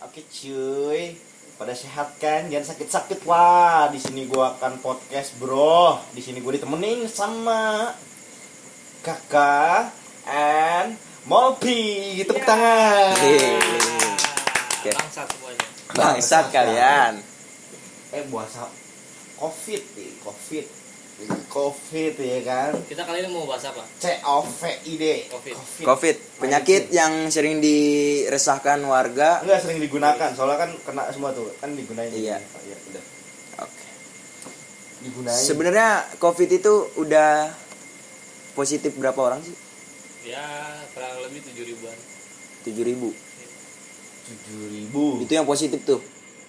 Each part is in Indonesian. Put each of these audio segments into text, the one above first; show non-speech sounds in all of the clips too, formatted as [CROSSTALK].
Oke cuy, pada sehat kan? Jangan sakit-sakit wah. Di sini gua akan podcast bro. Di sini gue ditemenin sama kakak and Molpi. Tepuk Ya. tangan. Iya. Oke. Bangsat semuanya. Bangsat kalian. Eh puasa covid nih, covid, covid ya kan? Kita kali ini mau bahas apa? C O V I D. Covid. Covid, penyakit yang sering diresahkan warga. Enggak sering digunakan, soalnya kan kena semua tuh, kan digunain. Iya. Oh, iya udah. Oke. Digunain. Sebenarnya Covid itu udah positif berapa orang sih? Ya kurang lebih tujuh ribuan. 7000 ribu. tujuh ribu. Itu yang positif tuh.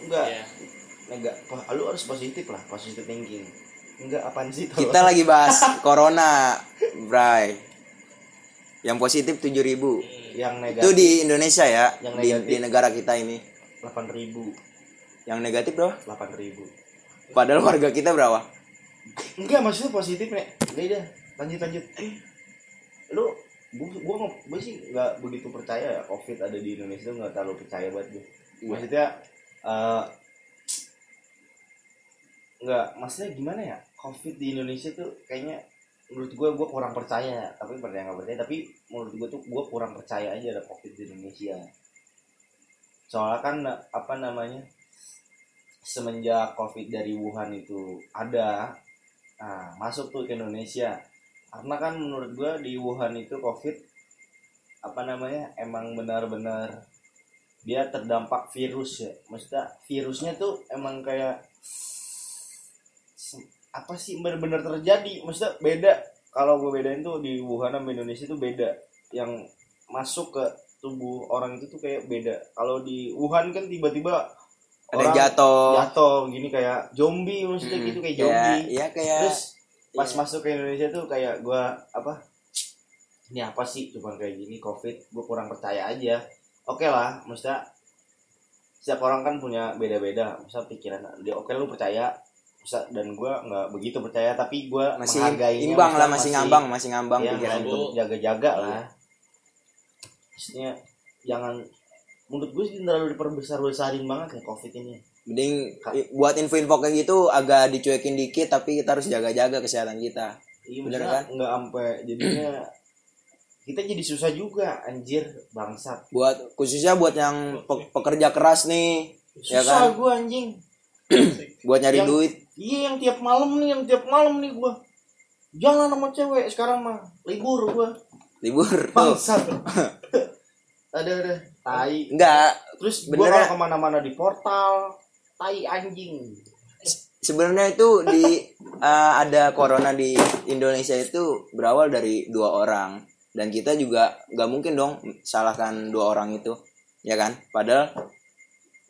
Enggak. Ya. enggak lu harus positif lah positif thinking enggak apaan sih tolong? Kita lagi bahas [LAUGHS] corona, Bray. Yang positif 7000 ribu. yang Itu negatif di Indonesia ya, Yang di, negatif. di negara kita ini. delapan ribu Yang negatif berapa? delapan ribu Padahal warga kita berapa? enggak maksudnya positif nek udah dah lanjut lanjut lu gua gua gua sih nggak begitu percaya ya covid ada di Indonesia tuh nggak terlalu percaya banget gue Iya. maksudnya eh nggak maksudnya gimana ya covid di Indonesia tuh kayaknya menurut gue gue kurang percaya. Tapi percaya nggak percaya tapi menurut gue tuh gue kurang percaya aja ada covid di Indonesia. Soalnya kan apa namanya semenjak covid dari Wuhan itu ada nah masuk tuh ke Indonesia. Karena kan menurut gue di Wuhan itu covid apa namanya emang benar-benar dia terdampak virus ya. Maksudnya virusnya tuh emang kayak apa sih benar-benar terjadi? Maksudnya beda. Kalau gue bedain tuh di Wuhan sama Indonesia tuh beda. Yang masuk ke tubuh orang itu tuh kayak beda. Kalau di Wuhan kan tiba-tiba Ada orang jatuh. jatuh gini kayak zombie maksudnya Mm, gitu kayak kayak- zombie. Iya kayak terus pas iya. masuk ke Indonesia tuh kayak gua apa ini apa sih? Cuman kayak gini covid. Gue kurang percaya aja. Oke lah maksudnya setiap orang kan punya beda-beda. Maksudnya pikiran dia oke lu percaya Maksudnya, dan gua nggak begitu percaya tapi gua masih menghargainya, imbang lah, masih ngambang, masih ngambang ya, pikiran Iya, itu. untuk jaga-jaga lah maksudnya jangan menurut gue sih terlalu diperbesar-besarin banget ya covid ini Mending buat info-info kayak gitu agak dicuekin dikit tapi kita harus jaga-jaga kesehatan kita. Iya Bener kan? nggak sampai jadinya [CLEARS THROAT] kita jadi susah juga anjir bangsat. Buat khususnya buat yang pe- pekerja keras nih, Ya Susah kan? gua anjing. [CLEARS THROAT] buat nyari Yang- duit. Iya yang tiap malam nih, yang tiap malam nih gua. Jangan sama cewek sekarang mah libur gua. Libur tuh. Bangsat. [LAUGHS] ada ada tai. Enggak, Terus Bener kalau ke mana-mana di portal tai anjing. sebenarnya itu di [LAUGHS] eh, ada corona di Indonesia itu berawal dari dua orang dan kita juga nggak mungkin dong salahkan dua orang itu ya kan padahal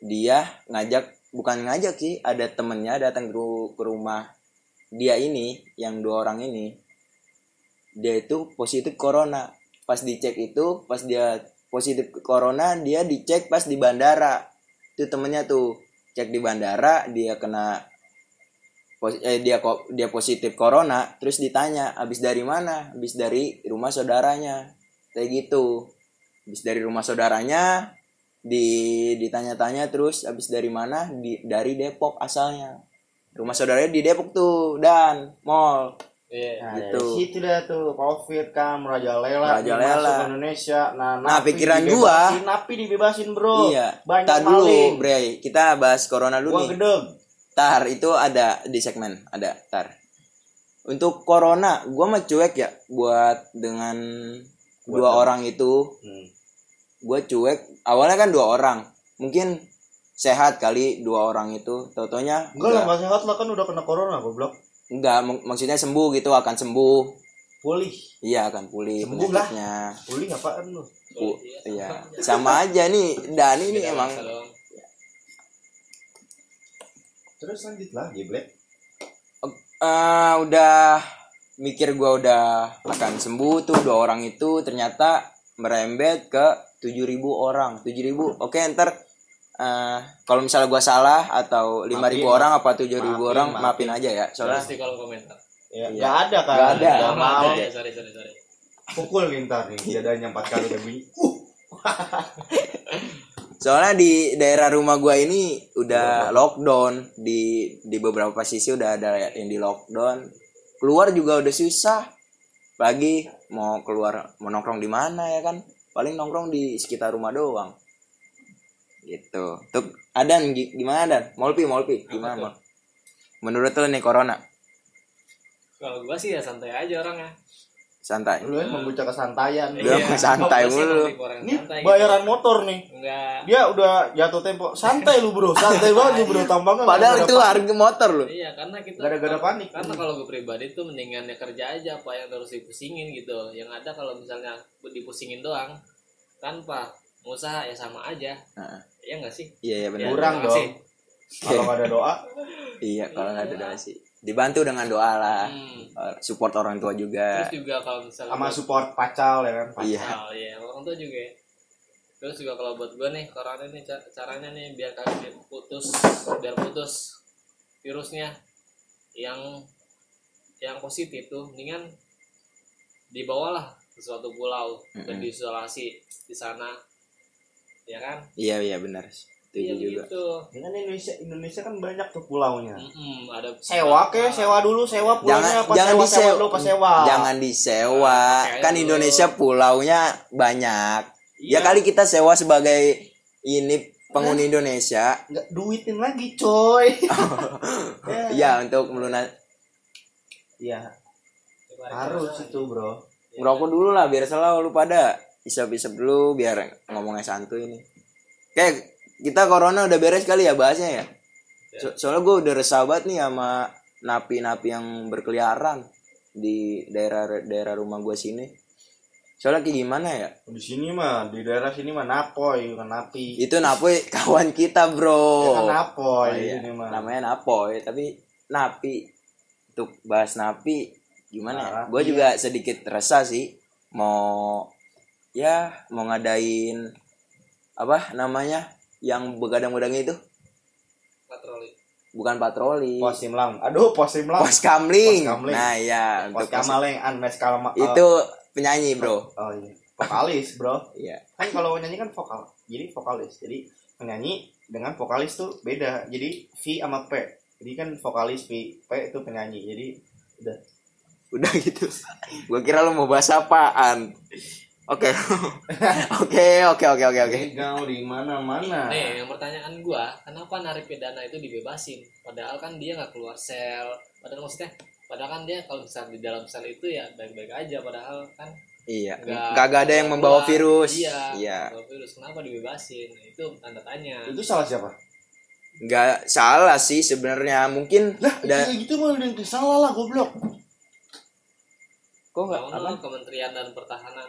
dia ngajak bukan ngajak sih ada temennya datang ke, ru- ke rumah dia ini yang dua orang ini. Dia itu positif corona. Pas dicek itu pas dia positif corona dia dicek pas di bandara. Itu temennya tuh cek di bandara dia kena eh, dia dia positif corona terus ditanya habis dari mana? Habis dari rumah saudaranya. Kayak gitu. Habis dari rumah saudaranya di ditanya-tanya terus habis dari mana di dari Depok asalnya rumah saudaranya di Depok tuh dan mall Iya. Nah, Gitu. dari situ dah tuh covid kan merajalela Merajalela. masuk ke Indonesia. Nah, Nah, napi pikiran dibebasin, napi dibebasin, Bro. iya Banyak tar dulu maling. bre kita bahas corona dulu Gua nih gedeg. tar itu ada di segmen ada tar untuk corona gua mah cuek ya buat dengan Buat dua apa? orang itu Hmm. Gue cuek awalnya kan dua orang mungkin sehat kali dua orang itu totonya Enggak lah, nggak sehat lah kan udah kena corona, goblok. enggak mak- maksudnya sembuh gitu akan sembuh Pulih. iya akan pulih Sembuh lah. Pulih apaan lu? Pu- iya sama aja nih Dani ini emang Terus lanjut lah, geblek. eh, udah mikir gua udah akan sembuh tuh dua orang itu ternyata merembet ke 7000 orang 7000 oke ntar eh, kalau misalnya gua salah atau 5000 Maafin, orang apa 7000 maafin, orang maafin. maafin aja ya soalnya di kolom komentar. Ya, Iya. nggak ada kan? Nggak ada. Nggak mau. ada, sorry sorry sorry. Pukul nih ntar nih, dadanya empat kali udah bunyi. Uh. soalnya di daerah rumah gua ini udah lockdown di di beberapa sisi udah ada yang di lockdown keluar juga udah susah lagi mau keluar mau nongkrong di mana ya kan paling nongkrong di sekitar rumah doang gitu tuh Adan gi- gimana Dan Molpi Molpi gimana? Mol? menurut lo nih corona Kalau gua sih ya santai aja orangnya. Santai lu emang bocah kesantaian Dia mau santai mulu. ini santai bayaran motor nih Enggak. dia udah jatuh tempo santai lu bro santai [LAUGHS] banget lu bro tambah padahal itu harga motor lo Iya, karena kita ada panik. Karena kalau gue pribadi tuh mendingan ya kerja aja apa yang harus dipusingin gitu. Yang ada kalau misalnya dipusingin doang tanpa usaha ya sama aja. Heeh. Iya enggak sih? iya iya Ya, benar Kurang kasih. kalau ada doa iya kalau nggak ada doa sih dibantu dengan doa lah Hmm. Eh, support orang tua juga Terus juga kalau misalnya sama buat- support pacal ya kan pacal. Iya. Oh, iya, orang tua juga. ya. Terus juga kalau buat gue nih, corona nih ca- caranya nih biar kagak putus, biar putus virusnya yang yang positif tuh, mendingan dibawalah ke suatu pulau dan Mm-mm. diisolasi di sana, ya kan? iya iya benar Iya setuju juga gitu. Dengan Indonesia Indonesia kan banyak tuh pulaunya. Mm-mm, ada Sewa ke, sewa dulu, sewa pulaunya jangan apa jangan sewa, sewa disewa dulu apa sewa. jangan disewa Pakai kan dulu. Indonesia pulaunya banyak Iya. ya kali kita sewa sebagai ini penghuni Indonesia nggak duitin lagi, coy. [LAUGHS] ya untuk melunas Iya, harus itu, Bro. ngerokok dulu lah biar selalu lu pada isap-isap dulu biar ngomongnya santuy ini kayak kita corona udah beres kali ya bahasnya ya So- soalnya gue udah resah banget nih sama napi-napi yang berkeliaran di daerah daerah rumah gue sini soalnya kayak gimana ya Di sini mah, di daerah sini mah napoy, bukan napi. itu napoy [LAUGHS] kawan kita bro Ya kan napoy Oh, iya. mah. namanya napoy tapi napi untuk bahas napi gimana ya? Nah, gue iya. juga sedikit resah sih mau ya mau ngadain apa namanya yang begadang-begadang itu patroli. bukan patroli Pos Simlang. Aduh, pos Simlang. pos kamling Pos kamling. nah ya Pos untuk Kamaleng, Anmes Kalma. itu penyanyi bro Oh iya. Vokalis, Bro. iya Kan kalau nyanyi kan vokal. Jadi vokalis. Jadi penyanyi dengan vokalis tuh beda. Jadi V sama P. Jadi kan vokalis V, P itu penyanyi. Jadi udah udah gitu gue kira lu mau bahas apaan oke [LAUGHS] oke oke oke oke oke Legal di mana-mana. Nih, yang pertanyaan gua, kenapa narapidana itu dibebasin? Padahal kan dia nggak keluar sel. Padahal maksudnya, padahal kan dia kalau misalnya di dalam sel itu ya baik-baik aja. Padahal kan iya nggak kagak ada yang membawa keluar. virus Iya. iya Membawa virus. Kenapa dibebasin? Nah, Itu tanda tanya. Itu salah siapa? nggak salah sih sebenarnya mungkin Lah, Da- kayak gitu mah udah salah lah goblok. kok nggak Kementerian dan Pertahanan,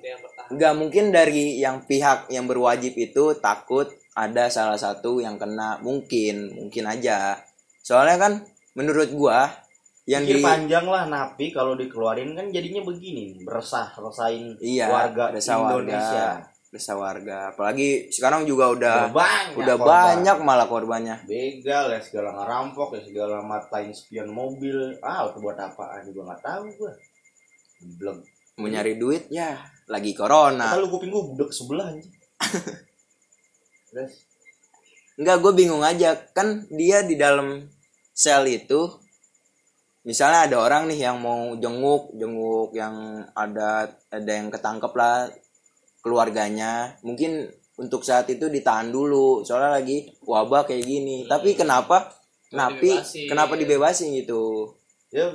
Pertahanan. nggak mungkin dari yang pihak yang berwajib itu takut ada salah satu yang kena mungkin mungkin aja soalnya kan menurut gua yang Pikir di panjang lah napi kalau dikeluarin kan jadinya begini, beresah, resain iya warga desa Indonesia. warga desa warga apalagi sekarang juga udah Udah banyak. udah korban. banyak malah korbannya begal ya segala ngerampok ya segala matain spion mobil ah itu buat apaan juga nggak tahu gua belum mau nyari duit ya lagi corona kalau kuping gua budek sebelah anjing [LAUGHS] terus Enggak, gue bingung aja. Kan dia di dalam sel itu, misalnya ada orang nih yang mau jenguk, jenguk yang ada ada yang ketangkep lah keluarganya. Mungkin untuk saat itu ditahan dulu, soalnya lagi wabah kayak gini. Hmm. Tapi kenapa Kenapa napi dibebasin? kenapa dibebasin gitu? ya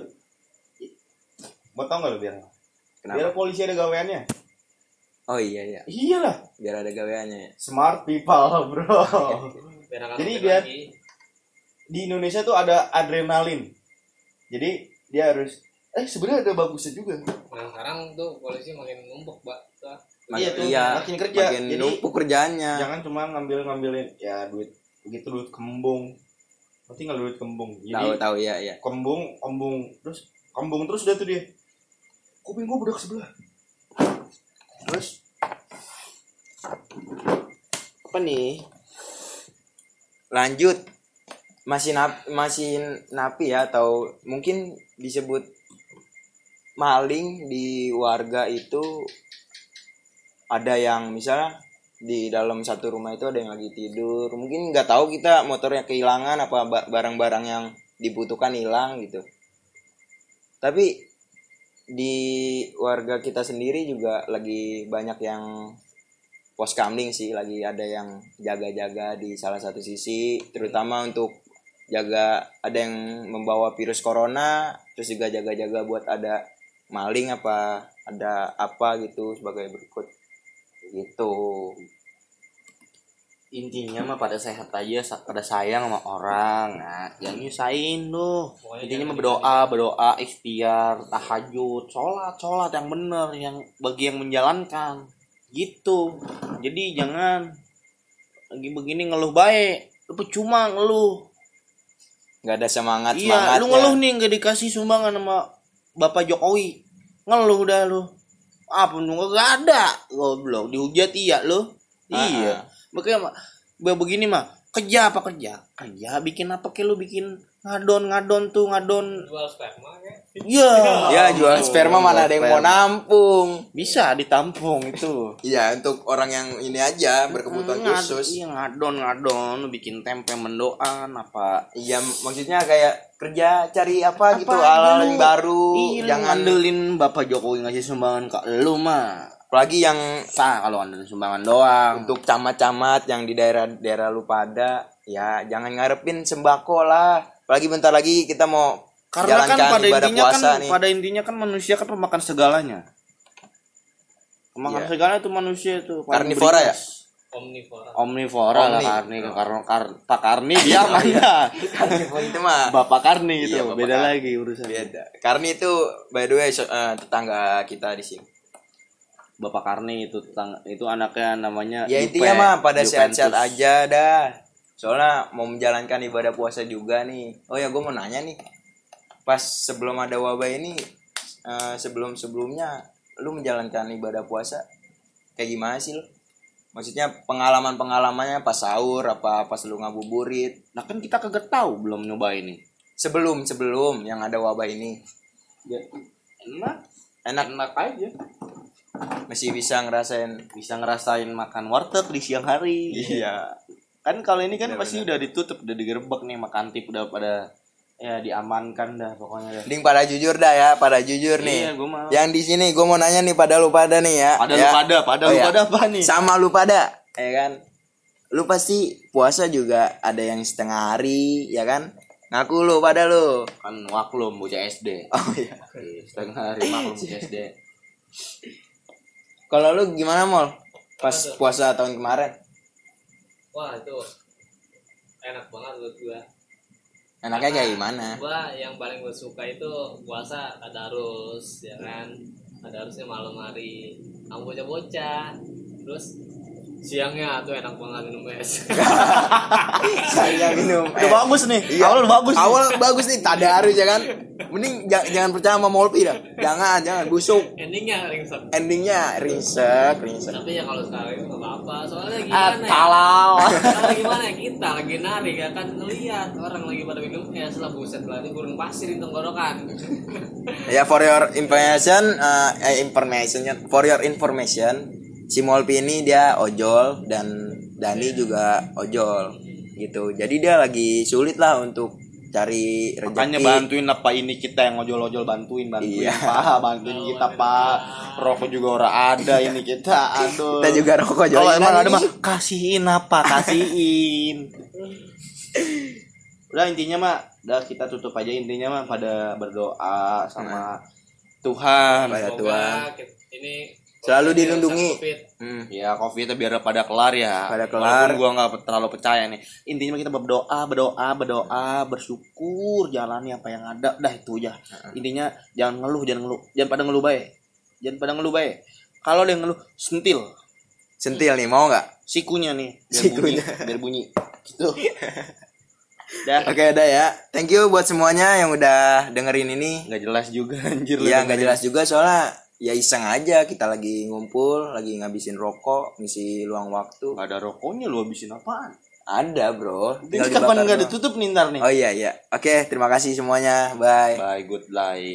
mau tau nggak lo biar Kenapa? biar polisi ada gaweannya Oh iya iya, iyalah biar ada gaweannya. smart people bro [LAUGHS] Jadi biar- lagi. di Indonesia tuh ada adrenalin jadi dia harus eh sebenarnya ada bagusnya juga Nah, sekarang tuh polisi makin numpuk, Mbak. Tuh. Iya tuh, iya, makin kerja. makin Jadi- numpuk kerjaannya. jangan cuma ngambil ngambilin ya duit begitu duit kembung nanti nggak duit kembung Tahu jadi tahu ya ya. kembung kembung terus kembung terus udah tuh dia kuping gua budak sebelah terus? Apa nih? Lanjut. Masih nap, masih napi ya atau mungkin disebut maling di warga itu ada yang misalnya di dalam satu rumah itu ada yang lagi tidur. Mungkin nggak tahu kita motornya kehilangan apa ba- barang-barang yang dibutuhkan hilang gitu. Tapi di warga kita sendiri juga lagi banyak yang pos kamling sih lagi ada yang jaga-jaga di salah satu sisi terutama untuk jaga ada yang membawa virus corona terus juga jaga-jaga buat ada maling apa ada apa gitu sebagai berikut. Gitu intinya mah pada sehat aja pada sayang sama orang. Nah yang nyusahin lu intinya mah berdoa berdoa ikhtiar tahajud sholat sholat yang bener yang bagi yang menjalankan. Gitu. Jadi jangan lagi begini ngeluh baik. Lu percuma ngeluh. Nggak ada semangat iya lu ngeluh nih nggak dikasih sumbangan sama bapak jokowi. Ngeluh dah lu. Apa lu nggak ada. Goblok dihujat iya lu. Iya makanya mah be- begini mah kerja apa kerja? Kerja bikin apa kayak lu bikin ngadon ngadon tuh ngadon. Jual sperma kayak? Iya. Ya jual sperma mana ada yang mau nampung. Bisa ditampung itu. Iya untuk orang yang ini aja berkebutuhan Ngad- khusus. iya ngadon ngadon bikin tempe mendoan apa. Iya maksudnya kayak kerja cari apa, gitu Apa hal dulu? yang baru Iya, jangan ngandelin bapak jokowi ngasih sumbangan ke lu mah apalagi yang sah kalau ngandelin sumbangan doang untuk camat-camat yang di daerah-daerah lu pada ya jangan ngarepin sembako lah apalagi bentar lagi kita mau Karena kan jalankan pada ibadah intinya puasa kan nih pada intinya kan manusia kan pemakan segalanya. Pemakan Iya. segalanya itu manusia itu. Karnivora ya? omnivora Omnivora lah Omni. Karni karena kar, Pak Karni dia mana? itu mah Bapak Karni gitu. Iya, Bapak Beda Karni. lagi urusan. beda karena itu by the way so- eh, tetangga kita di sini Bapak Karni itu tetang- itu anaknya namanya ya Jupe, intinya mah pada sehat-sehat aja dah. Soalnya mau menjalankan ibadah puasa juga nih. Oh ya gue mau nanya nih. Pas sebelum ada wabah ini eh, sebelum sebelumnya lu menjalankan ibadah puasa kayak gimana sih lu? Maksudnya pengalaman pengalamannya pas sahur apa pas lu ngabuburit? Nah kan kita kagak tahu belum nyoba ini. sebelum sebelum yang ada wabah ini. Ya, enak, enak. Enak aja. Masih bisa ngerasain Bisa ngerasain makan warteg di siang hari. iya Kan kalau ini kan Bener, pasti udah ditutup, udah digerebek nih makan tip udah pada ya diamankan dah pokoknya dah. Ding pada jujur dah ya pada jujur nih Iya, gua mau. yang di sini gue mau nanya nih pada lu pada nih ya Pada ya. lu pada, pada Oh, lu pada apa nih? sama lu pada ya kan lu pasti puasa juga ada yang setengah hari ya kan ngaku lu pada lu Kan waklum bocah SD. oh iya Iya, Setengah hari maklum bocah SD. [LAUGHS] kalau lu gimana mol? Pas Apa tuh? puasa tahun kemarin? Wah itu enak banget buat gua. Enaknya kayak gimana? gua yang paling gue suka itu puasa tadarus ya kan? Tadarusnya malam hari. Sama bocah-bocah. Terus siangnya tuh enak banget minum es. [LAUGHS] Saya minum Udah bagus nih. Iya. Awal udah bagus. nih. awal bagus nih tadarus ya kan? Mending ja- jangan percaya sama molpi dah. Jangan jangan busuk. Endingnya ringsek. Endingnya ringsek ringsek. Tapi ya kalau sekarang itu nggak apa-apa. Soalnya Ah, gimana ya? kalau. [LAUGHS] Soalnya gimana ya? Kita lagi nari ya kan? Ngeliat orang lagi pada minum es lah buset lah ini gurun pasir di tenggorokan. Ya for your information, uh, eh, informationnya for your information, si Molpi ini dia ojol dan Dani juga ojol gitu. Jadi dia lagi sulit lah untuk cari rezeki. Makanya bantuin apa ini kita yang ojol-ojol bantuin bantuin Iya. pak bantuin kita pak. Rokok juga orang ada ini kita [LAUGHS] aduh. Kita juga rokok kalau joinan emang ada mah kasihin apa kasihin. [LAUGHS] Udah intinya mah udah kita tutup aja intinya mah pada berdoa sama Tuhan. Pada Tuhan. ini Selalu dilindungi. COVID. Hmm. ya covid biar pada kelar ya Pada kelar. Walaupun gua nggak terlalu percaya nih intinya kita berdoa berdoa berdoa bersyukur jalani apa yang ada dah itu aja intinya jangan ngeluh jangan ngeluh jangan pada ngeluh baik jangan pada ngeluh baik kalau yang ngeluh sentil Sentil nih mau nggak? sikunya nih biar Sikunya. bunyi biar bunyi gitu [LAUGHS] dah Oke udah ya. Thank you buat semuanya yang udah dengerin ini. nggak jelas juga [LAUGHS] anjir Iya dengerin. jelas juga soalnya ya iseng aja kita lagi ngumpul, lagi ngabisin rokok, ngisi luang waktu. nggak ada rokoknya lu habisin apaan Ada bro. Tinggal kapan nggak ditutup nih ntar nih Oh iya iya. Oke, terima kasih semuanya. Bye. bye good night